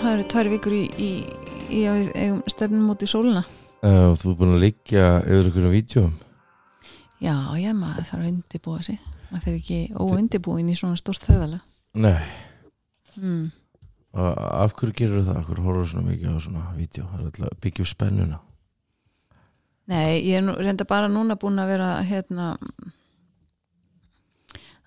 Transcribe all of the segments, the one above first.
það eru tvær vikur í, í, í eigum stefnum út í sólina. Uh, þú er búin að liggja yfir einhverjum vídjum Já, já, maður þarf að undirbúa sig. Maður fyrir ekki óundibúin í svona stórt ferðalega nei, mm. af hverju gerur það? Af hverju horfður svona mikið á svona vídjó það er alltaf upp spennuna. Nei, ég er nú, reynda bara núna búin að vera hérna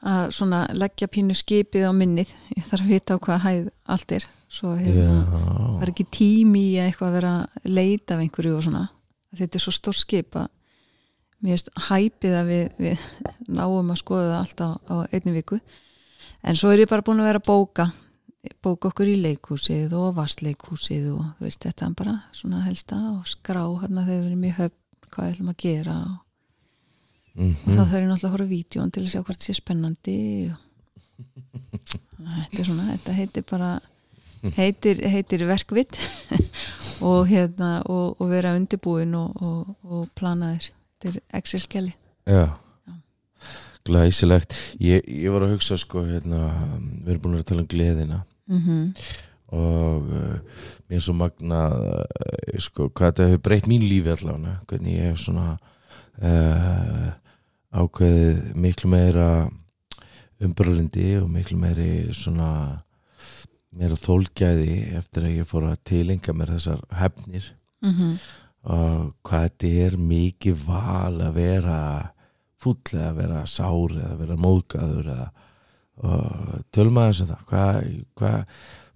að svona leggja pínu skipið á minnið. Ég þarf að vita á hvað hæð allt er svo hérna, það já, ekki tími í að eitthvað að vera að leita af einhverju og svona. Þetta er svo stór skip að mér erst hæpið að við, við náum að skoða það allt á, á einni viku. En svo er ég bara búin að vera að bóka bóka okkur í leikhúsið og vassleikhúsið og þú veist þetta er bara svona helsta og skrá hérna þegar við erum í höfn hvað við ætlum að gera og, mm og þá þarf ég náttúrulega að horfa vídjón til að sjá hvort sé spennandi og þetta er svona, þetta heitir bara heitir, heitir verkvitt og hérna og, og vera undirbúin og, og, þetta er Excel-skjali já. Já. glæsilegt. Ég, ég var að hugsa sko hérna, við erum búin að tala um gleðina. Mm og uh, mér er svo magna uh, sko, hvað þetta hefur breytt mín lífi allavega hvernig ég hef svona uh, ákveðið miklu meira umbröðlindi og miklu meiri svona meira þólgæði eftir að ég fór að tilenga mér þessar hefnir. -hmm. og hvað þetta er mikið val að vera fúll eða vera sár eða vera móðgæður eða aðeins um það. Hvað, hvað,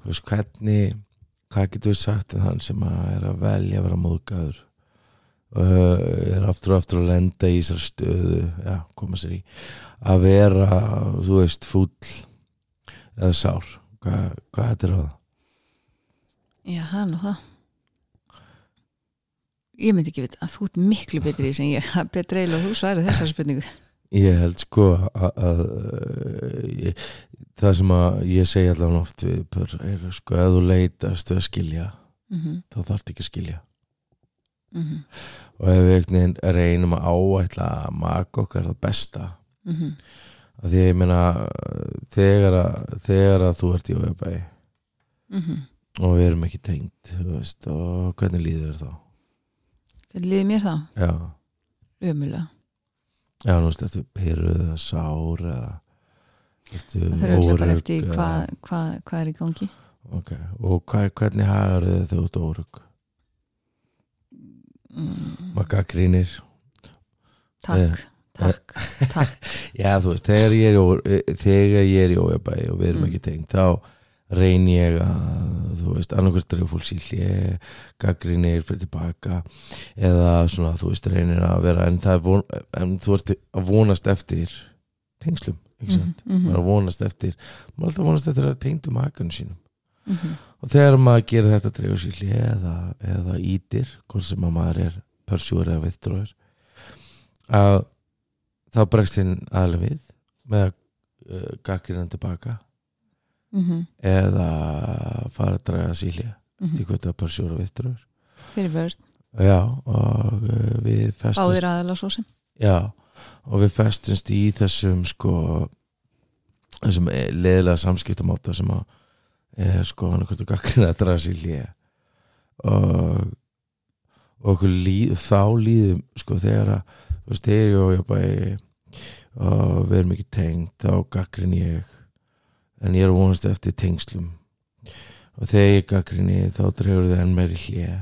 þú veist, hvernig hvað getur við sagt að hann sem að er að velja að vera móðgæður og er aftur og aftur að lenda í þessar stöðu já, koma sér í að vera, þú veist, fúll eða sár hvað, hvað þetta er það? Já, er nú það. Ég myndi ekki vita að þú ert miklu betri sem ég, betra eiginlega að þú svarið þessar spurningu. Ég held sko að, að ég, það sem að ég segi allan oft við er sko að þú leitast að skilja mm -hmm. þá þarf ekki að skilja. Mm og ef við reynum að áætla að maka okkar það besta -hmm. Að því ég meina þegar að, þegar að þú ert í ójöfæði Mm og við erum ekki tengt veist, og hvernig líður þér þá? Hvernig líði mér þá? já, Ömulega já nú veist eftir pyrruð eða sár eða ertu Það fyrir bara eftir hvað hva, hva er í gangi. Ok, og hva, hvernig hagar þegar þú ert órug? mm, Maður gaggrínir Takk, takk, takk Já, þú veist, þegar ég er, í ó- þegar ég er í ójabæði og við erum Mm. ekki tengt þá reyn ég að þú veist, annarkvæmst dregur fólk síl ég gaggrínir fyrir tilbaka eða svona, þú veist, reynir að vera en, það er von, en þú ert að vonast eftir tengslum, ekki sant? Mhm, maður er að vonast eftir maður er alltaf að vonast eftir að tengdu makanum sínum mhm. og þegar maður gerir þetta dregur sér hlið eða, eða ítir hvort sem að maður er pörsjúr eða viðtróður að þá bregst þinn aðlega við með að uh, gaggir hann tilbaka Mhm, eða fara að draga sér hlið mhm. til hvort það pörsjúr og viðtróður Fyrir vörst, já og uh, við festumst báðir aðalega svo sem. Já og við festumst í þessum sko þessum leðilega samskiptamáta sem að er sko hann hvort þú gaggir að draga hlið og og okkur líð, þá líðum sko þegar að þegar ég og ég bæði og við erum ekki tengt þá gaggrin ég. En ég er vonast eftir tengslum. Og þegar ég gaggrinni þá dregur þið enn meiri hlið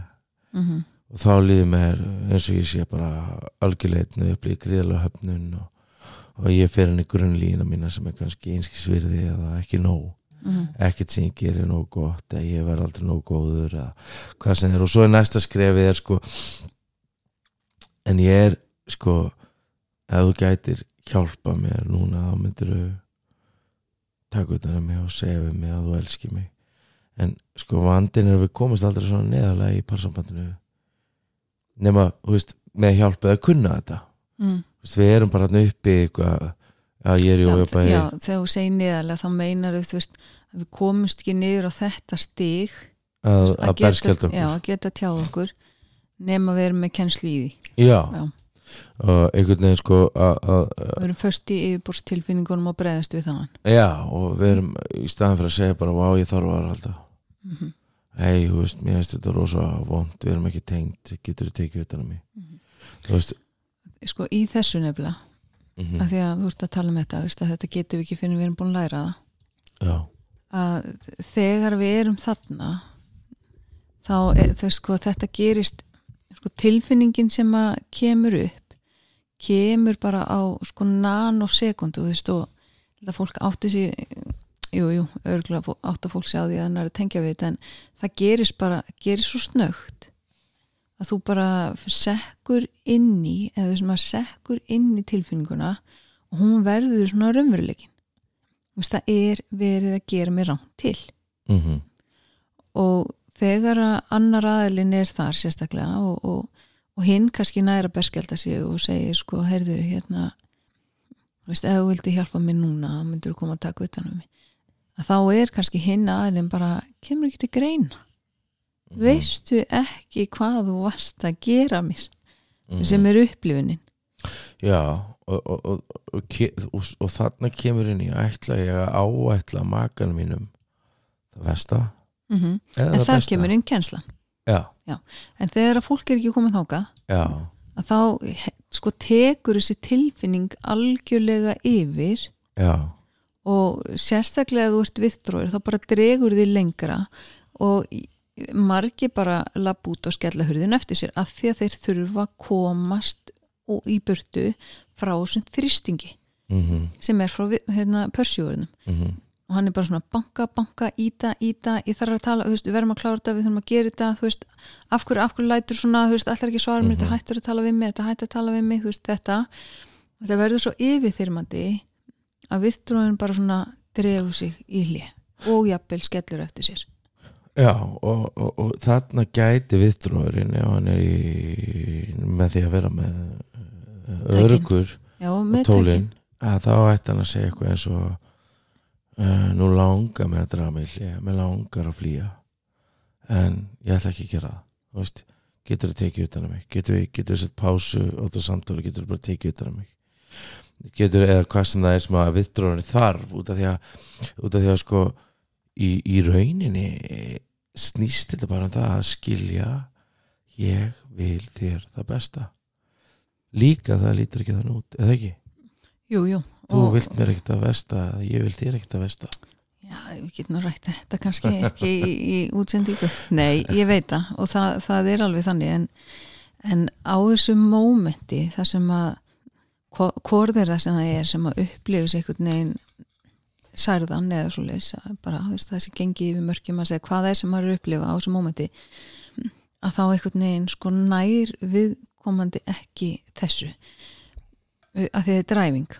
mm og þá líður mér eins og ég sé bara algjörleitnu upp í gríðalega höfnun og, og ég fer henni grunnlína mína sem er kannski einskisvirði eða ekki nóg. -hmm. ekkert sem ég gerir nóg gott eða ég verð aldrei nóg góður eða hvað sem er. Og svo er næsta skrefið er sko en ég er sko ef þú gætir hjálpa mér núna þá myndir þú taka utan að mig og segja við mig að þú elski mig. En sko vandinn er að við komast aldrei svona neðarlega í parsambandinu nema, þú veist, með hjálpið að kunna þetta. Mm. veist, við erum bara uppi eitthvað að ég er í já, já, þegar þú segir niðarlega þá meinar þú veist að við komumst ekki niður á þetta stig. Að, að berskjald okkur. já, að geta tjáð okkur nema við erum með kennslu í því. Já, Já. Og einhvern veginn sko að, við erum föst í yfirborðstilfinningunum og bregðast við þannig já, og við erum í staðan fyrir að segja bara, vá, ég þarf að halda. Mm -hmm. hei, þú veist, mér finnst þetta rosa vond, við erum ekki tengt, getur þið tekið utan á mig? Mhm. þú veist sko í þessu nefnilega mm að því að þú ert að tala um þetta veist, að þetta getum við ekki fyrir við erum búin að læra það. Já, að þegar við erum þarna þá er, þú veist sko þetta gerist sko tilfinningin sem að kemur upp kemur bara á sko nanosekundu þú veist og þetta fólk átti sér jú, jú, örgulega átti fólk sér á því að hann er að tengja við þetta en það gerist bara, gerist svo snögt að þú bara sekkur inn í eða þessum að sekkur inn í tilfinninguna og hún verður svona veist, það er verið að gera mér rátt til. Mm og þegar að annar aðilinn er þar sérstaklega og, og, og hinn kannski næra berskjálta sig og segir sko, heyrðu, hérna veist, ef þú vildi hjálpa mér núna þá myndur þú koma að taka utan um mig. Að þá er kannski hinn aðilinn bara kemur ekki til greina. Veistu ekki hvað þú varst að gera mér Mhm. sem er upplifunin? Já, og, og, og, og, ke- og, og þarna kemur inn í ætla ég að áætla makanum mínum það versta mm -hmm. en það kemur inn kenslan já, en þegar að fólk er ekki komið þáka já, að þá sko tekur þessi tilfinning algjörlega yfir já. og sérstaklega ef þú ert viðdróir þá bara dregur því lengra og margir bara lapp út og skella hurðin eftir sér af því að þeir þurfa að komast og í burtu frá þessum þrýstingi mm sem er frá hérna, pörsjúurinn og hann er bara svona banka, banka, íta, íta ég þarf að tala, þú veist, við verðum að klára þetta við þurfum að gera þetta, þú veist, af hverju, af hverju lætur svona, þú veist, allar ekki svara mér, Mhm. þetta hættur að tala við mig, þetta hættur að tala við mig þú veist, þetta, þetta verður svo yfirþyrmandi að viðdróðin bara svona dregur sig í hlið og jafnvel skellur eftir sér Já, og, og, og þarna gæti viðdróðurinn ef hann er í, með því að vera með Tækin. örugur já, með tólin að þá ætti hann að segja eitthvað eins og uh, nú langar með að draga mig í hlið, mér langar að flýja. En ég ætla ekki að gera það. Þú getur þú tekið utan að mig? Getur við sett pásu á þetta samtáli getur við bara tekið utan að mig? Getur eða hvað sem það er sem að viðdróðurinn þarf út af því að af því að sko í, í rauninni snýst þetta bara um það að skilja ég vil þér það besta. Líka það lítur ekki þannig út eða ekki, jú, jú þú vilt mér ekkert að vesta ég vil þér ekkert að vesta já, við getum nú rætt þetta kannski ekki í, í útsendingu. Nei, ég veit það og það, það er alveg þannig en, en á þessu mómenti þar sem að hvo- hvor þeirra sem það er sem að upplifis einhvern veginn særðan eða svo leys bara það sem gengi yfir mörkjum að segja hvað það er sem maður að upplifa á þessu mómenti að þá einhvern veginn sko nær viðkomandi ekki þessu. Að því það er dræfing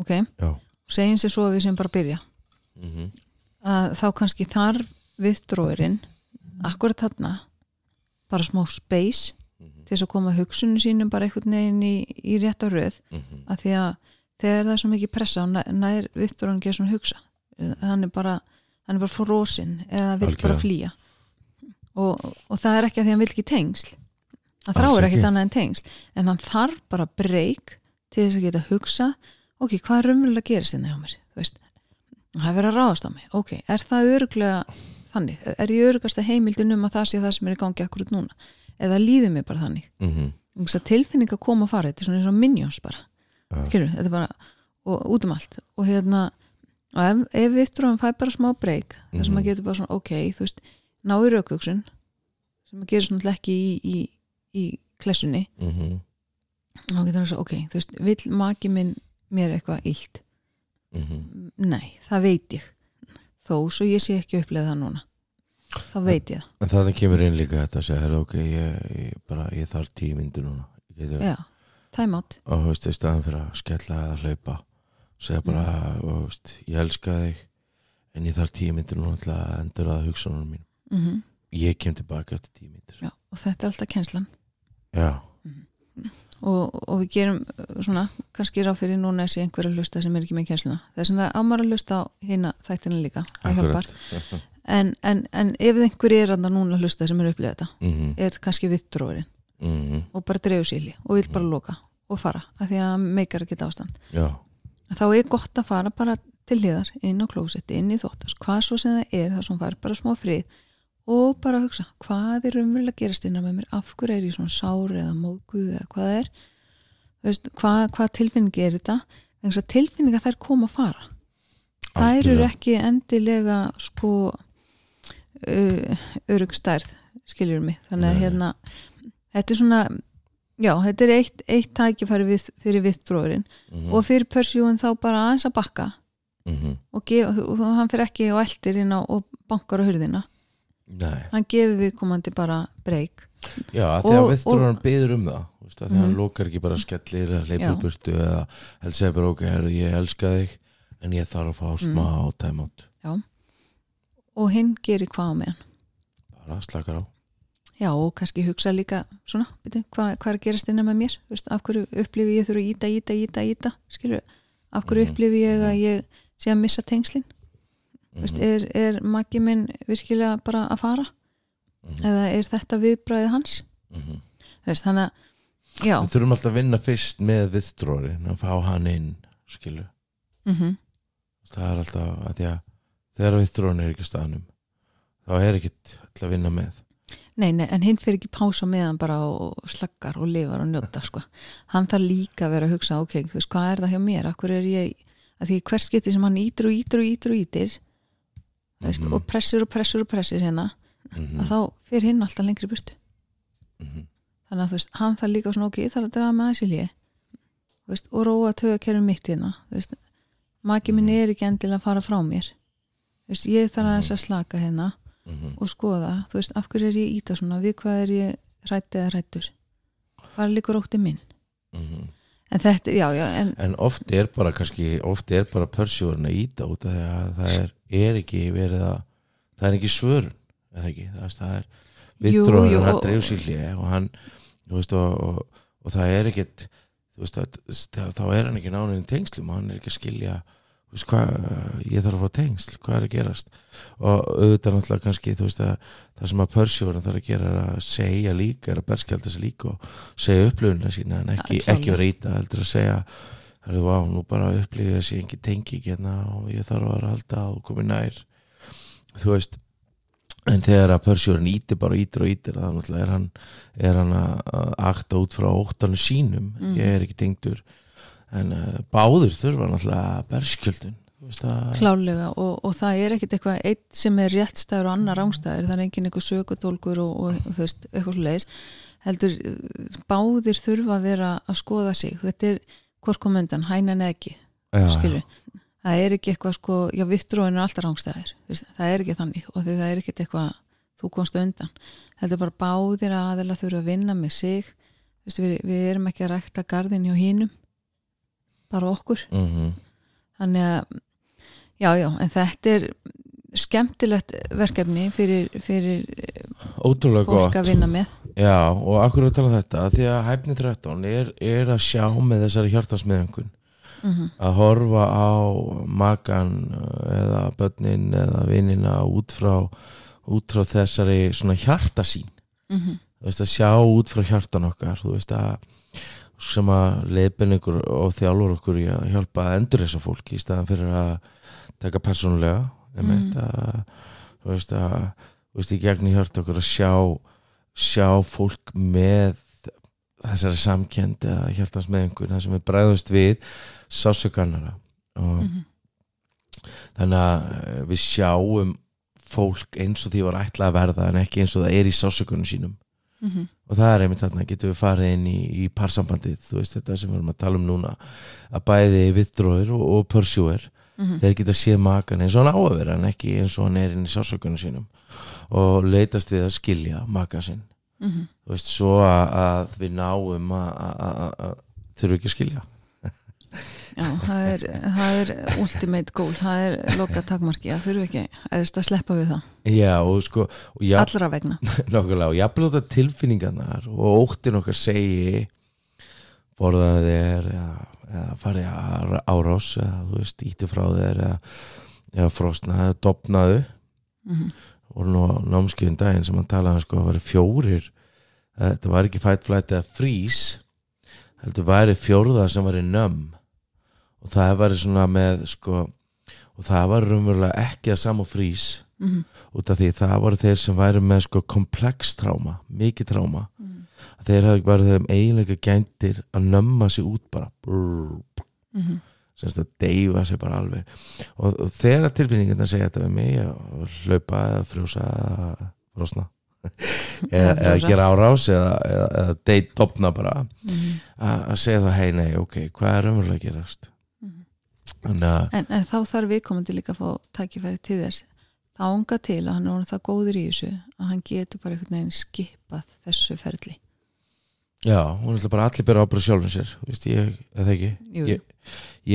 ok, já, segjum sér svo að við sem bara byrja. Mm -hmm. að þá kannski þar viðdróðurinn akkurat þarna bara smá space til þess að koma hugsunum sínum bara einhvern veginn í, í rétta röð. Að því að þegar það er svo mikið pressa og nær, viðdróðurinn ekki svona hugsa. Hann er bara, hann er bara frósin eða vill bara flýja. Og, og það er ekki að því að hann vill ekki tengsl. Hann þráir ekki. ekkert annað en tengsl. En hann þarf bara breyk til þess að geta hugsa ok, hvað er raunverulega að gera sinni hjá mér? Þú veist, það er verið að ráðast á mig. Ok, er það öruglega þannig? Er ég örugast að heimildin um að það sé það sem er í gangi akkurat núna? Eða líður mér bara þannig? Mm -hmm. Að tilfinning að koma og fara, þetta er svona eins og minions bara. Já. Skilur, þetta er bara og út um allt. Og hérna og ef, ef við þurfum fæ bara smá breyk þar sem Mhm. maður getur bara svona, ok, þú veist ná í raukvöksun sem maður gerir svona ekki í, í, í klessunni. Mm og getur það svo, ok, þú veist, vill maki minn mér eitthvað illt. -hmm. nei, það veit ég. Þó svo ég sé ekki upplega það núna. Þá veit ég en þannig kemur inn líka þetta að segja "Heyrðu, ok, ég, ég, bara, ég þarf tíu myndir núna. Getur, það já, time out. Og þú veist, í staðan fyrir að skella eða hlaupa segja bara, og, þú veist, ég elska þig en ég þarf tíu myndir núna til að endur að hugsunum mín mm ég kem tilbaka eftir já, og þetta er alltaf kenslan já, og, og við gerum uh, svona, kannski ráð fyrir núna þessi einhverja hlusta sem er ekki með kensluna það er svona ámar að hlusta á hérna þættina líka en, en, en ef einhver er að núna að hlusta sem er upplega þetta mm -hmm. er kannski viðdróðurinn Mm -hmm. og bara dreifur síli og vil bara loka og fara af því að meikar ekki ástand. Já, þá er gott að fara bara til hliðar inn á klósetti, inn í þóttast hvað svo sem það er, það sem fær bara smá frið og bara hugsa, hvað er umverulega að gerast innan með mér, af hverju er ég svona sári eða móguð eða hvað það er veist, hvað, hvað tilfinningi er þetta? Þess að tilfinninga þær koma að fara. Þær eru ekki endilega sko uh, örugstærð skiljur mig, þannig að hérna þetta er svona já, þetta er eitt, eitt tækifæri við, fyrir vittfróðurinn Mhm, og fyrir Persjúin þá bara aðeins að bakka. Mhm. og, gef, og hann fyrir ekki og eldir inn á og bankar á hurðina Nei, hann gefur við komandi bara breyk já, Og- hann og- byður um það veist, því að hann Mhm. lokar ekki bara skellir eða Já. leipur burtu eða helst segir bara ok, heyrðu, ég elska þig en ég þarf að fá Mm. smá tæmátt og hinn gerir hvað á meðan? Bara slakar á. Já og kannski hugsa líka svona, byrju, hvað, hvað er að gerast innan með mér? Veist, af hverju upplifi ég þurfa að íta, íta, íta, íta skilur, af hverju Mhm. upplifi ég að ég sé að missa tengslin mm Mhm, er, er maki minn virkilega bara að fara? Mhm, eða er þetta viðbræðið hans? Mhm. Þú veist, þannig að já, við þurfum alltaf að vinna fyrst með viðstrórin að fá hann inn skilu, mm það er alltaf að að þegar viðstrórin er ekki staðnum þá er ekkit alltaf að vinna með. Nei, nei, en hinn fyrir ekki pása meðan bara og slaggar og lifar og njóta sko. hann þarf líka að vera að hugsa ok, þú veist, hvað er það hjá mér, akkur er ég að því hvers geti sem hann ítir og ítir og ítir og ítir mm Mhm. og pressur og pressur og pressur hérna Mhm, að þá fyrir hinn alltaf lengri burtu. Mhm, þannig að þú veist, hann þarf líka svona ok, ég þarf að draga með aðeins í lið veist, og róa tögakerfum mitt hérna. Maki minn Mhm. er ekki endilega að fara frá mér. Veist, ég þarf aðeins að slaka hérna mhm. og skoða, þú veist, af hverju er ég íta svona, við hvað er ég rætt eða rættur hvað er líka rótti minn? Mhm. en þetta, já, já, en en oft er bara kannski oft er bara pörsjúrin að íta út af því að það er, er ekki verið að það er ekki svörun ekki, það, er- viðtróður jú, hann og- dreif sér hlið og hann veist, og, og, og það er ekkit veist, að, þá- er hann ekki nánin tengslum og hann er ekki að skilja veist, hvað, ég þarf að fá tengsl hvað er að gerast? Og auðvitað náttúrulega kannski, að það sem að pörsjúrin þarf að gera er að segja líka er að berskjálta sig líka og segja upplöfuna sína en ekki, ekki vera íta heldur að segja Herru, vá, nú bara upplifið þessi engin tengi hérna og ég þarf að vera að halda og komið nær. Þú veist en þegar að pörsjúrin ítir bara ítir og ítir þá náttúrulega er hann, er hann að að akta út frá óttanu sínum. Mhm. ég er ekki tengdur. En uh, báðir þurfa náttúrulega berskjöldun að klálega og, og það er ekkit eitthvað eitt sem er réttstæður og annar rángstæður það er engin eitthvað sökutólkur og, og veist, eitthvað svo leiðis heldur, uh, báðir þurfa að vera að skoða sig, þetta er hvort kom undan, hænan eða ekki skilur, það er ekki eitthvað sko, já, vittróin er alltaf rángstæðir það er ekki þannig og því það er ekkit eitthvað þú komst undan, heldur bara báðir aðeila þurfa að vinna með sig veist, við, við erum ekki að rækta garðin hjá hínum bara okkur. Mm þannig að já, já, en þetta er skemmtilegt verkefni fyrir, fyrir ótrúlega fólk gott. að vinna með já, og akkur að tala um þetta því að hæfni 13 er, er að sjá með þessari hjartasmiðungun mm að horfa á makan eða börnin eða vinnina út frá út frá þessari svona hjartasín -hmm. þú veist að sjá út frá hjartan okkar þú veist að sem að leiðbynningur og þjálfur okkur í að hjálpa að endur þessa fólki í staðan fyrir að taka persónulega mm. að, þú veist að þú veist í gegn í hjart okkur að sjá sjá fólk með þessari samkend eða hjartans með einhvern það sem við bræðumst við sásökanara og Mm -hmm. þannig að eh, við sjáum fólk eins og því var ætlað að verða en ekki eins og það er í sásökunum sínum Mm -hmm. og það er einmitt þarna, getum við farið inn í, í parsambandið, þú veist þetta sem við erum að tala um núna að bæði viðdróður og, og pörsjúer, Mhm. þeir geta séð makan eins og hann á að vera en ekki eins og hann er inn í sásökunum sínum. Og leitast við að skilja maka sinn, Mhm. þú veist, svo að, að við náum að, að, að, að þurfum ekki að skilja. Já, það er, það er ultimate goal, það er loka takmarki, það þurfi ekki að sleppa við það, Já, og sko og já, allra vegna. Nákvæmlega, og jafnvel þetta tilfinningarnar og óttin okkar segi borðaði þér eða, eða farið á- árás eða þú veist, ítti frá þér eða, eða frosna, eða dopnaðu mm voru nú á námskeiðin daginn sem hann talaði um sko að var fjórir þetta var ekki fight, flight eða freeze heldur væri fjórða sem væri nömm og það væri svona með sko og það var raunverulega ekki að sam og frís mm út af því það voru þeir sem væri með sko komplex tráma, mikið tráma þeir hafði bara þeim eiginlega gæntir að nömma sig út bara. Brr, -hmm. semst að deyfa sig bara alveg. Og, og þegar tilfinningin að segja þetta við mig að hlaupa eða frjósa eða frosna. Eða, eða gera árás eða, eða, eða deyt dopna bara. Mhm. að að segja það hei nei, ok, hvað er raunverulega að gerast? Mhm. þannig að en, en þá þarf viðkomandi líka að fá tækifæri til þess. Þá ánga til að hann er það góður í þessu að hann getur bara einhvern veginn skipað þessu ferli já, hún ætla bara allir byrja ábyrða sjálfum sér veist, ég, eða ekki? Ég-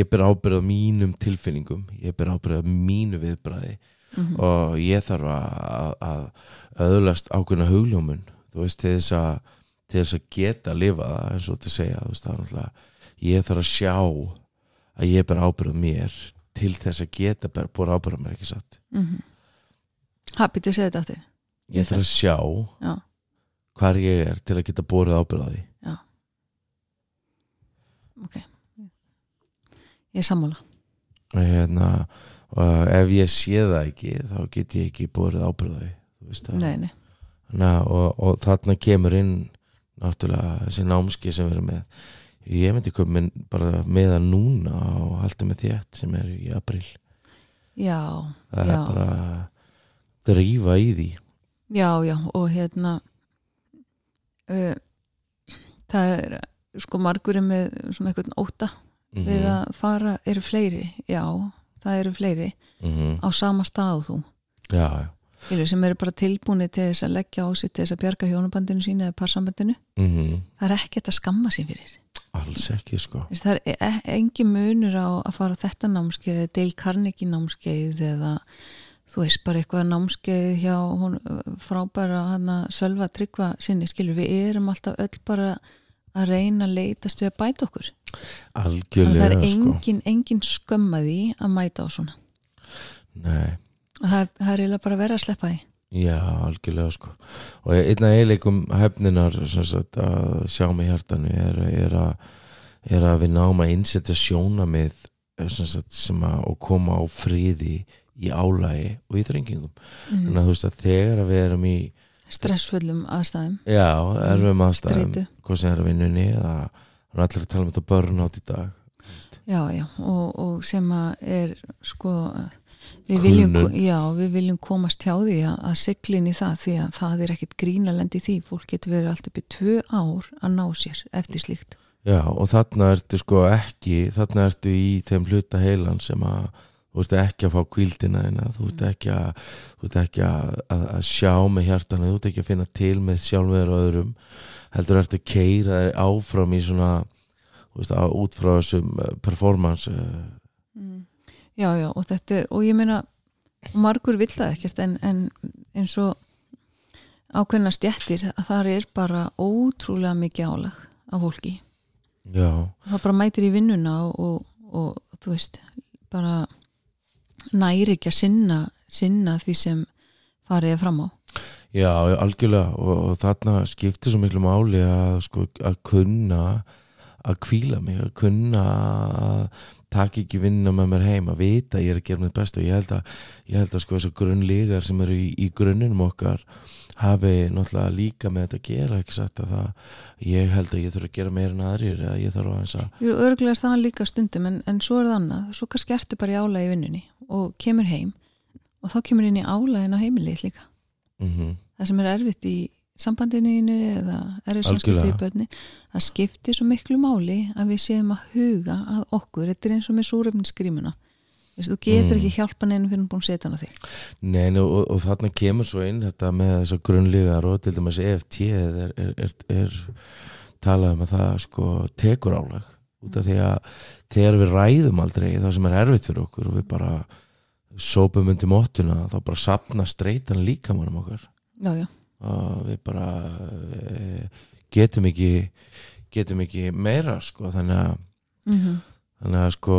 ég ber ábyrð á mínum tilfinningum ég ber ábyrð á mínu viðbræði mm og ég þarf að, að öðlast ákveðna hugljómun þú veist, til þess að til þess að geta að lifa það eins og til að segja, þú veist, það er náttúrulega ég þarf að sjá að ég ber ábyrð á mér til þess að geta búið ábyrð á mér ekki satt? -hmm. ha, býttu að segja þetta aftur. Ég þarf að sjá já, hvar ég er til að geta búið ábyrð á því. Ok. Ég er sammála. Hérna og ef ég sé það ekki þá get ég ekki búið ábyrð á því þú veist það. Nei, nei. Að- og, og þarna kemur inn náttúrulega þessi námski sem við erum með. Ég myndi koma bara með það núna og halda með þétt sem er í april já, það já, er bara drífa í því. Já, já og hérna uh, það er sko margur er með svona einhvern óta mm við að fara, eru fleiri? Já, það eru fleiri -hmm. á sama stað þú. Já, já. Sem eru bara tilbúni til þess að leggja á sig til þess að bjarga hjónabandinu sínu eða parsambandinu. Mm það er ekkert að skamma sín fyrir. Alls ekki sko. Það er e- engin munur á að fara þetta námskeið Dale Carnegie námskeið eða þú veist bara eitthvað námskeið hjá hún, frábæra hana Sölva Tryggva sinni skilur við erum alltaf öll bara að reyna að leitast við að bæta okkur. Að það algjörlega er sko. engin, engin skömmaði að mæta á svona. Nei, það, það er eiginlega bara að vera að sleppa því. Já, algjörlega sko. Og einn af eiginleikum hefninar sagt, að sjá með hjartanu er, er, að, er að við náum að innsetja sjónamið sagt, sem að, og koma á friði í álægi og í þrengingum. Mm. þannig að þú veist að þegar við erum í stressfullum aðstæðum. Já, erfum aðstæðum Streitu. hvað sem er að vinnunni eða hann er allir að tala um þetta börn átt í dag Já, já, og, og sem að er sko við viljum, já, við viljum komast hjá því að, að siglin í það því að það er ekkit grínalend í því. Fólk getur verið allt upp í tvö ár að ná sér eftir slíkt. Já, og þarna ertu sko ekki þarna ertu í þeim hluta heilan sem að þú ert ekki að fá kvíldina þína, þú ert ekki að þú ert ekki að, að, að sjá með hjartana þú ert ekki að finna til með sjálfur og öðrum. Heldur ertu að keira þér áfram í svona þú veist, út frá þessum eh, performance eh, mm. Já, já, og þetta er og ég meina, margur vill það ekkert en, en eins og ákveðna stjættir að það er bara ótrúlega mikið álag af fólki. Já, það bara mætir í vinnuna og, og, og þú veist bara næri ekki að sinna, sinna því sem farið er fram á. Já, algjörlega og, og þarna skiptir svo miklu máli að sko að kunna að kvíla mig, að kunna að taka ekki vinna með mér heim að vita að ég er að gera mitt best og ég held að, ég held að sko þessu grunnlegar sem eru í, í grunninum okkar hafi náttúrulega líka með þetta að gera ekki satt að það ég held að ég þurfa að gera meira en aðrir eða ég þarf að Jú, örgulega er það líka stundum en, en svo er það annað, svo kannski ertu bara í álægi í vinnunni og kemur heim og þá kemur inn í álægin á heimilið líka. Mm það sem er erfitt í sambandinu eða erfitt samskipti í börni það skiptir svo miklu máli að við séum að huga að okkur. Þetta er eins og með súrefninsgrímuna þú getur Mm. ekki hjálpa neina fyrir hún búin að setja hann á þig. Nei, nei, og, og þarna kemur svo inn þetta með þessar grunnlegar og til dæmis EFT er, er, er, er talað um að það sko tekur álag út af því að þegar við ræðum aldrei það sem er erfitt fyrir okkur og við bara sópum undir móttuna þá bara sapna streitan líkamannum okkar. Já, já, og við bara e, getum ekki getum ekki meira sko þannig að, mm þannig að sko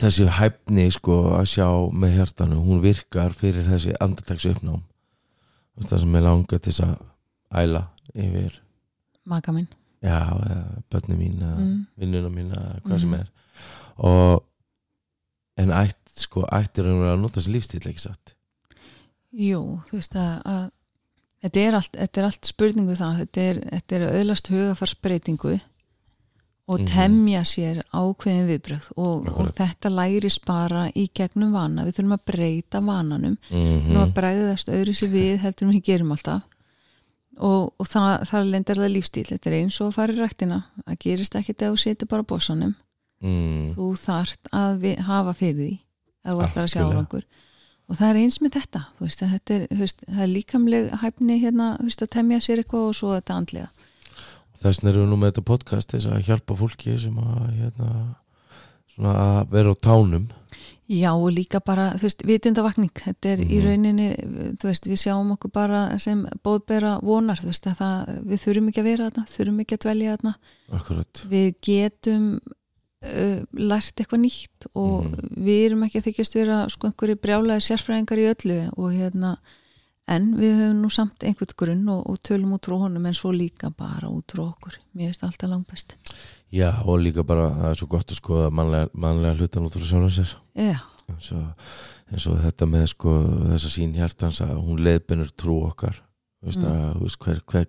þessi hæfni sko að sjá með hjartanu hún virkar fyrir þessi andartaks uppnám. Það sem er langa til þess að æla yfir. Maka minn já, börni mín Mm. vinnuna mín hvað sem Mhm. er. Og en ætt, sko, ættir að nota þessi lífstíl ekki satt? Jú, þú veist að, að þetta, er allt, þetta er allt spurningu það þetta er, þetta er öðlast hugafarsbreytingu og Mhm. temja sér ákveðin viðbröð og, og þetta læris bara í gegnum vana, við þurfum að breyta vananum. Mm nú að bregðast öðru sér við heldur við gerum alltaf og, og það, það lendir það lífstíl. Þetta er eins og að fara í rættina það gerist ekkit ef þú setur bara bósanum mm, þú þart að við, hafa fyrir því ef þú ætlar að sjá árangur og það er eins með þetta. Veist, að þetta er, veist, það er líkamleg hæfni hérna, veist, að temja sér eitthvað og svo þetta andlega. Þess vegna erum við nú með þetta podcast þess að hjálpa fólki sem að hérna, svona að vera á tánum Já og líka bara, þú veist, vitundavakning þetta er í Mhm. rauninni, þú veist, við sjáum okkur bara sem bóðbera vonar þú veist, að það, við þurfum ekki að vera þarna þurfum ekki að dvelja þarna akkurat við getum uh, lært eitthvað nýtt og Mhm. við erum ekki að þykjast vera sko einhverju brjálaði sérfræðingar í öllu og hérna en við höfum nú samt einhvern grunn og, og tölum út frá honum en svo líka bara út frá okkur. Mér finnst alltaf langt best já og líka bara það er svo gott að skoða mannlega, mannlega hlutan út frá sjálfum sér. Já, eins og, þetta með sko þessa sín hjartans að hún leiðbennur trú okkar. Þú veist, Mm. að, þú veist, hver, hver,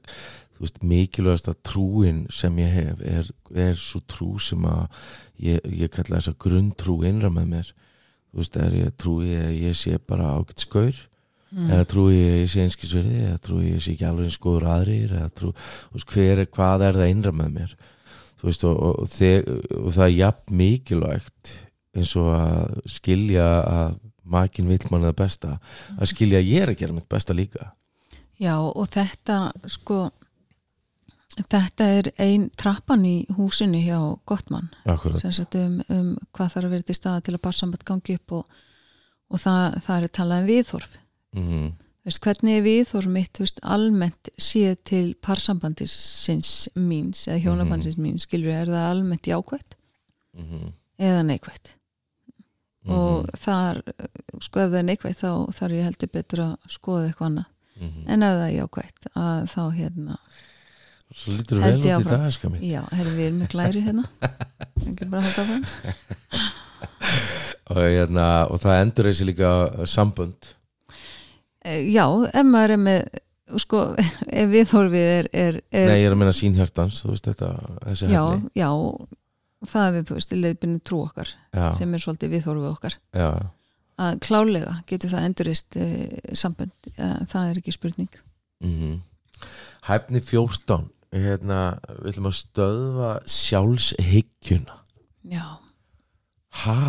þú veist mikilvægast að trúin sem ég hef er, er svo trú sem að ég, ég kalla þessa grunntrú innra með mér. Þú veist, er ég trúi að ég sé bara ágætt skaur mm. eða trúi ég að ég sé einskisverði eða trúi ég að ég sé ekki alveg eins góður aðrir eða trú, veist, hver, er- hvað er það innra með mér? Þú veist, og, og, þeg, og það er jafn mikilvægt eins og að skilja að makin vill manna það besta að skilja að ég er að gera mitt besta líka. Já og þetta sko þetta er ein trappan í húsinu hjá Gottmann. Um, um hvað þarf að vera til staða til að barsamband gangi upp og, og það, það er talað um viðhorf mm, veist, hvernig er viðhorf mitt þú veist, almennt séð til parsambandisins míns eða hjónabandsins Mhm. míns skilur er það almennt jákvætt? Mm, eða neikvætt? Mhm. og þar sko ef það er neikvætt þá þarf ég heldur betur að skoða eitthvað annað. Mm, en ef það er jákvætt að þá hérna svo lítur Held vel út í áfram. dag ska mín já, herri við erum með glæri hérna. Ekki bara að halda áfram. Og, hérna, og það endur þessi líka sambönd. Eh, já, ef maður er með sko, ef viðhorfið er, er, er nei, ég er að menna sín hjartans þú veist þetta, já, já það er, þú veist, leiðbyrni trú okkar já, sem er svolítið viðhorfið okkar. Já, að klálega getur það endurist e, sambönd, e, það er ekki spurning. Mm hæfni 14 hérna, við ætlum að stöðva sjálfshyggjuna. Já. Ha,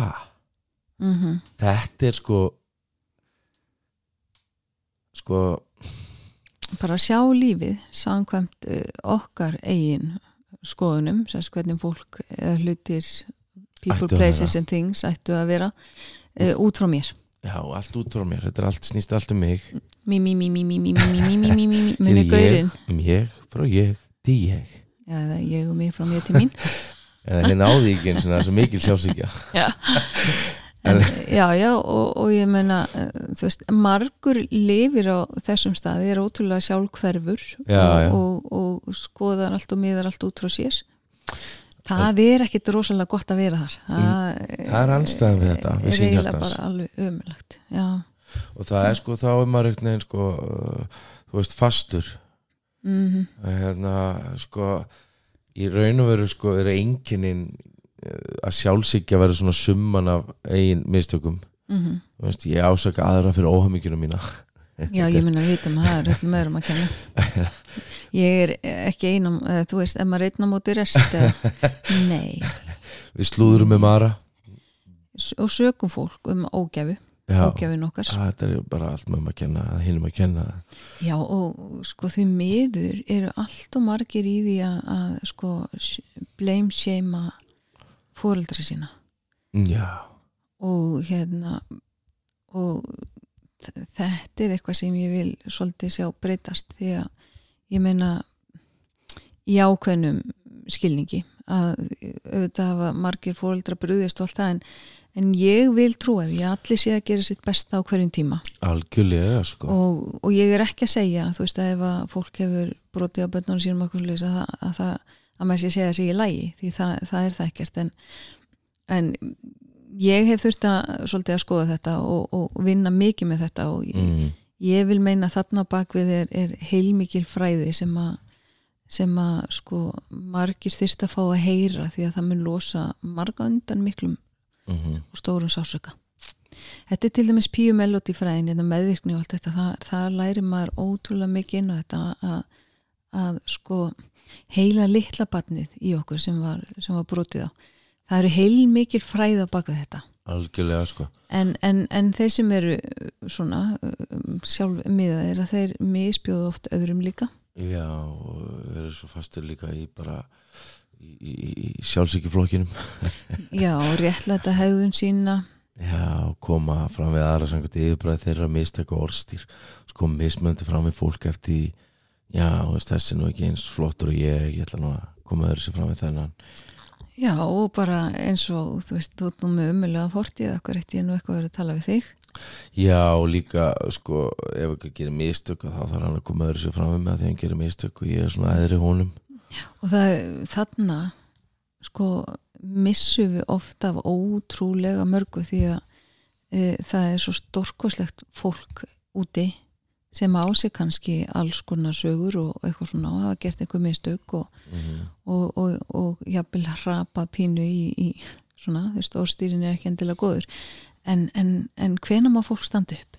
mm þetta er sko sko bara sjá lífið samkvæmt uh, okkar eigin skoðunum, sérst hvernig fólk eða hlutir people, places and things ættu að vera uh, út frá mér já, allt út frá mér, þetta er allt, snýst allt um mig mí, mí, mí, mí, mí, mí, mí, mí, mí, mí, mí, muni er gaurinn um ég, frá ég, til ég já, eða ég og mig frá mér til mín en þið náði ekki eins og það er svo mikil sjálfsíkja já En, já, já, og, og ég meina uh, þú veist, margur lifir á þessum staði, er ótrúlega sjálfhverfur Já, og, já. Og, og skoðar allt og miðar allt út frá sér. Það er ekkit rosalega gott að vera þar. Það, Mm, það er andstæðan við þetta, við er eiginlega bara alveg ömulagt já, og það er sko, þá er maður einhvern veginn sko, þú veist, fastur. Mm að hérna, sko í raun og veru sko er einkennin að sjálfsíkja verður svona summan af eigin mistökum. -hmm. þú veist, ég ásaka aðra fyrir óhaminginu mína. Já, ég meina að vitum að það er öllum öðrum að kenna. Ég er ekki einum eða, þú veist, ef maður einn á móti rest nei, við slúðurum með Mara. Og sökum fólk um ógæfu já, ógæfin okkar. Að þetta er bara allt með að kenna hinnum að kenna. Já og sko því miður eru allt og margir í því að, að sko blame shame fóreldra sína. Já, og hérna og þetta er eitthvað sem ég vil svolítið sjá breytast því að ég meina í ákveðnum skilningi að auðvitað hafa margir fóreldra brúðist og allt það en, en ég vil trúa því að allir sé að gera sitt besta á hverjum tíma. Algjörlega sko. Og, og ég er ekki að segja þú veist að ef að fólk hefur brotið á bönnunum sínum að, að, það, að maður sé að segja sig í lægi því það, það er það ekkert en, en ég hef þurft að svolítið að skoða þetta og, og vinna mikið með þetta og ég, mm, ég vil meina þarna bakvið er, er heilmikil fræði sem að sem að sko margir þyrst að fá að heyra því að það mun losa marga undan miklum mm, og stórum sásöka þetta er til dæmis píu melodi fræðin þetta meðvirkni og allt þetta það, það læri maður ótrúlega mikið inn á þetta að, að sko heila litla batnið í okkur sem var, sem var brotið á. Það eru heil mikil fræð á baka þetta. Algjörlega sko. En, en, en þeir sem eru svona um, sjálf miðaðir að þeir misbjóðu oft öðrum líka. Já, og verður svo fastur líka í bara í, í, í sjálfsíkjuflokkinum. Já, réttlæta hegðun sína. Já, koma fram við aðra samkvæmt yfirbræð þeirra mistök og orðstýr sko mismöndi fram við fólk eftir já, veist, þessi nú ekki eins flottur og ég, ég ætla nú að koma öðru sér fram við þennan. Já, og bara eins og þú veist, þú nú með umölulega fortíð okkur eitt ég nú eitthvað verið að tala við þig? Já, líka, sko, ef ekki gerir mistök þá þarf hann að koma öðru sér fram við með því hann gerir mistök og ég er svona eðri honum. Og það, þarna sko missum við ofta af ótrúlega mörgu því að e, það er svo stórkoslegt fólk úti sem á sig kannski alls konar sögur og eitthvað svona og hafa gert eitthvað mistök og, mm og, og, og jafnvel hrapa pínu í, í svona, þú veist, orðstýrin er ekki endilega góður en, en, en hvena má fólk standa upp?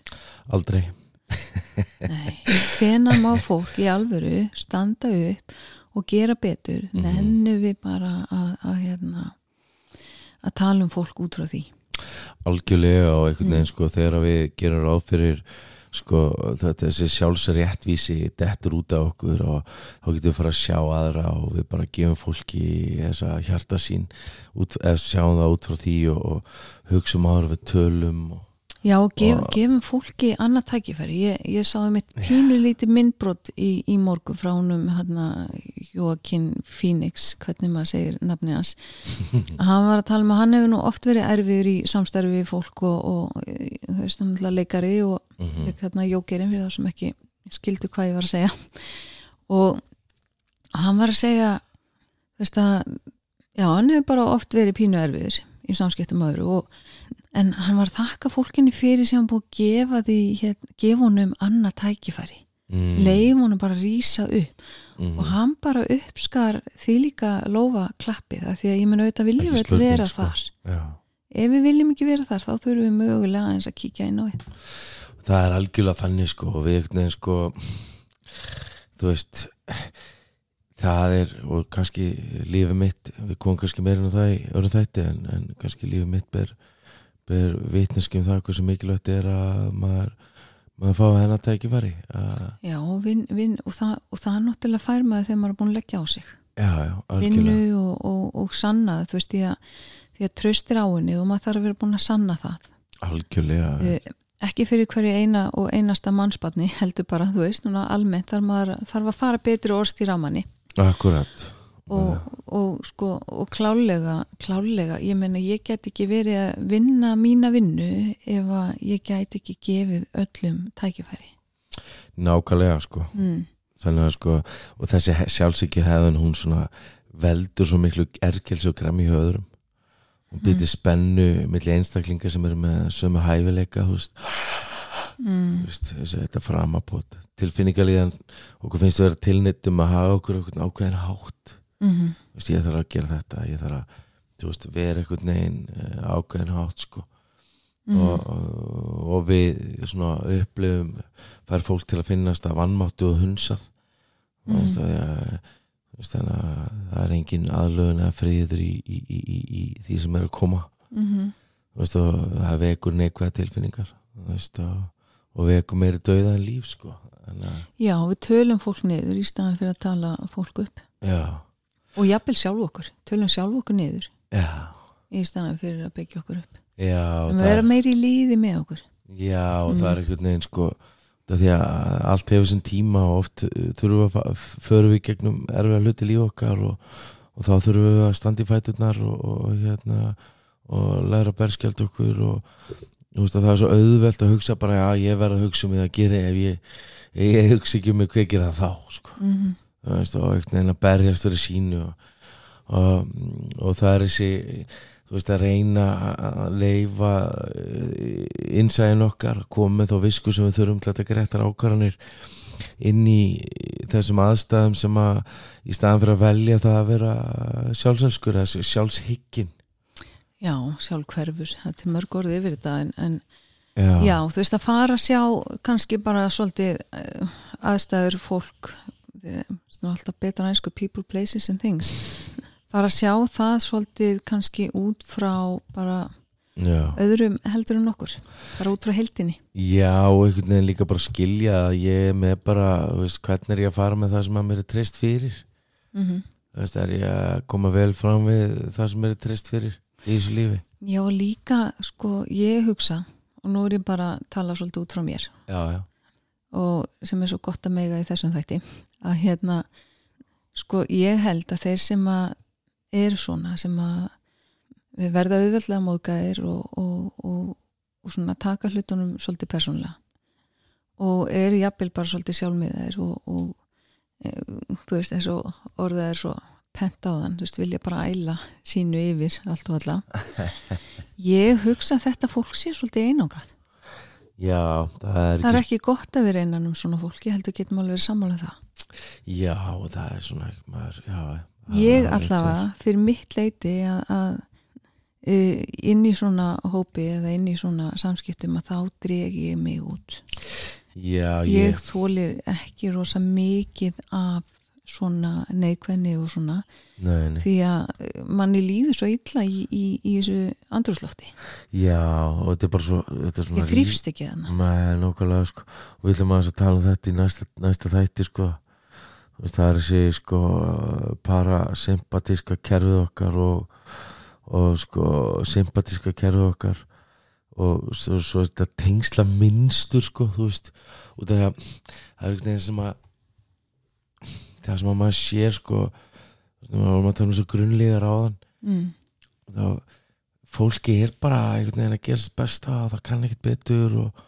Aldrei Nei, hvena má fólk í alvöru standa upp og gera betur Mhm. nennum við bara að, að, hérna, að tala um fólk út frá því algjörlega og einhvern veginn Mm. sko þegar við gerum ráð fyrir sko þetta þessi sjálfsréttvísi dettur út af okkur og þá getum við fara að sjá aðra og við bara gefum fólki þessa hjarta sín út, sjáum það út frá því og, og hugsaum áður við tölum og, Já, gef, Og- gefum fólki annað tækifæri. Ég, ég sá um eitt pínu lítið myndbrot í, í morgun frá honum hérna, Joaquin Phoenix hvernig maður segir nafni hans. Hann var að tala um að hann hefur nú oft verið erfiður í samstarfi við fólk og, og þú veist hann alltaf leikari og mm mm. hérna jókerinn fyrir það sem ekki skildu hvað ég var að segja. Og hann var að segja veist að já, hann hefur bara oft verið pínu erfiður í samskiptum öðru og, en hann var að þakka fólkinu fyrir sem hann búið að gefa því hérna, gefa honum annað tækifæri. Mm, leif honum bara að rísa upp. Mm, og hann bara uppskar því líka lofa klappið af því að ég mun auðvitað viljum við vera sko. þar. Já. ef við viljum ekki vera þar þá þurfum við mögulega eins að kíkja inn á því það er algjörlega þannig sko og við veginn sko þú veist það er og kannski lífið mitt við komum kannski meira en það í öðru þætti en, en kannski lífið mitt ber, ber vitneski um það hversu mikilvægt er að maður maður fá tækifæri að, Já, og, vin, vin, og, það, og það er náttúrulega fær maður þegar maður er búin að leggja á sig. Já, já, vinnu og, og, og sanna þú veist, því að, því að tröstir á henni og maður þarf að vera búin að sanna það. Algjörlega. Ekki fyrir hverju eina og einasta mannsbarni heldur bara, þú veist, núna almennt þarf maður þarf að fara betri orðstýr á manni akkurat. Og, og sko, og klálega klálega, ég meina ég get ekki verið að vinna mína vinnu ef að ég get ekki gefið öllum tækifæri. Nákvæmlega sko. Mm. þannig að sko og þessi sjálfsiki hefðun hún svona veldur svo miklu erkelsi og græmi í öðrum. Og byrði spennu milli einstaklinga sem eru með sömu hæfileika þú veist, Mm. þessi, þetta framapot tilfinningalíðan okkur finnst það vera tilnittum að hafa okkur okkur ákveðin hátt Mm -hmm. þú veist, ég þarf að gera þetta ég þarf að veist, vera einhvern veginn eh, ákveðin hátt sko Mm. og, og, og við svona upplifum fær fólk til að finnast að vannmáttu og hunsað Mhm. mm. veist, að, að, veist, að það er engin aðlögun eða friður í, í, í, í, í því sem er að koma Mm veist, og það vekur neikvæða tilfinningar veist, og, og vekur meiri dauða en líf sko. að, Já, við tölum fólk niður í staðan fyrir að tala fólk upp. Já, og jafnvel sjálf okkur, tölum sjálf okkur niður já, í staðan fyrir að byggja okkur upp. Já við vera er, meiri í líði með okkur. Já og Mm. það er einhvern veginn sko það því að allt hefur sinn tíma og oft uh, þurfum við að förum við gegnum erfiða hluti líf okkar og, og þá þurfum við að standa í fæturnar og, og hérna og læra að berskjald okkur og veist að það er svo auðvelt að hugsa bara já ég verð að hugsa um mig að gera ef ég, ég hugsa ekki um mig hvað gera það þá sko. mm -hmm. veist, og einhvern veginn að berjast fyrir sínu og, og, og það er þessi þú veist að reyna að leifa innsæðin okkar koma með þá visku sem við þurfum til að taka réttar ákvarðanir inn í þessum aðstæðum sem að í staðan fyrir að velja það að vera sjálfselskur eða sjálfshyggin Já, sjálf hverfur, þetta er mörg orðið yfir þetta en, en Já, já, þú veist að fara að sjá kannski bara svolítið eh, aðstæður fólk. Alltaf betra næsku people, places and things. Fara að sjá það svolítið kannski út frá bara já. öðrum heldur en okkur. Bara út frá heldinni Já, og einhvern veginn líka bara skilja að ég er með bara, veist, hvernig er ég að fara með það sem að mér er treyst fyrir? Mm -hmm. veist, er ég að koma vel fram við það sem mér er treyst fyrir í þessu lífi. Já, líka, sko, ég hugsa og nú er ég bara að tala svolítið út frá mér. Já, já, og sem er svo gott að mega í þessum þætti að hérna sko ég held að þeir sem að eru svona sem að við verða auðveldlega móðgæðir og, og, og, og svona taka hlutunum svolítið persónlega og eru jafnvel bara svolítið sjálfmiðaðir og, og e, þú veist eins og orðað er svo pent á þann, þú veist vilja bara æla sínu yfir allt og alla ég hugsa að þetta fólk sé svolítið einangrað já, það er Það er ekki ekki gott að vera innan um svona fólk, ég heldur getum alveg verið sammála um það. Já, það er svona maður, já, Ég allavega, fyrir mitt leiti að, að uh, inn í svona hópi eða inn í svona samskiptum að þá dreg ég mig út. Já, Ég ég, þólir ekki rosa mikið af svona neikvenni og svona. Nei, nei. Því að uh, manni líður svo illa í, í, í þessu andrúslofti. Já, og þetta er bara svo er Ég þrýfst ekki þannig. Nei, nákvæmlega sko. Og við aðeins að tala um þetta í næsta, næsta þætti sko. Það er þessi sko parasympatíska kerfið okkar og, og sko sympatíska kerfið okkar. Og svo, svo þetta tengsla minnstur sko, þú veist. Út af því að það er einhvern veginn sem að það sem að maður sér sko maður vorum að tala um þessu grunnlegar áðan Mm. þá fólki er bara einhvern veginn að gera besta það kann ekkert betur og,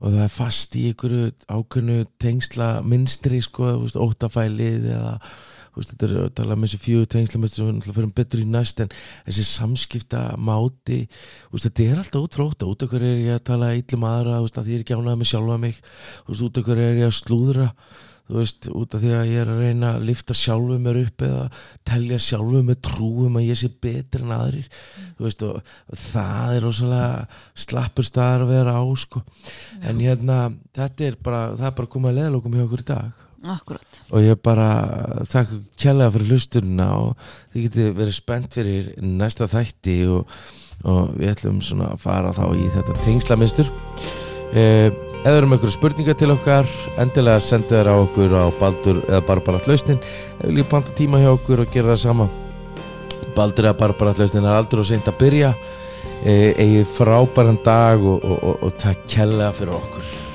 og það er fast í einhverju ákveðnu tengsla minstri sko, óttafælið eða þú veist, þetta er að tala um þessi fjögur tengsla sem við fyrir betur í næst en þessi samskipta máti þú veist, þetta er alltaf út frá ótta út hverju er ég að tala illum aðra þú veist, að því er ekki ánægð með sjálfa mig út hverju er ég að slúðra þú veist, út af því að ég er að reyna að lifta sjálfu mér upp eða telja sjálfu mér trúum að ég sé betri en aðrir þú veist, og, það er rosalega slappur staðar að vera á sko. en hérna, þetta er bara það er bara komið að leðalokum hjá okkur í dag Akkurat. og ég bara þakka kjærlega fyrir hlusturina og þið getið verið spennt fyrir næsta þætti og, og við ætlum svona að fara þá í þetta tengslamistur eh, eða um einhverju spurningar til okkar endilega senda þér á okkur á Baldur eða Barbarat lausnin. Eða líka panta tíma hjá okkur og gera það sama. Baldur eða Barbarat lausnin er aldrei og seint að byrja. Eh, eigið frábæran dag og, og, og, og takk kjærlega fyrir okkur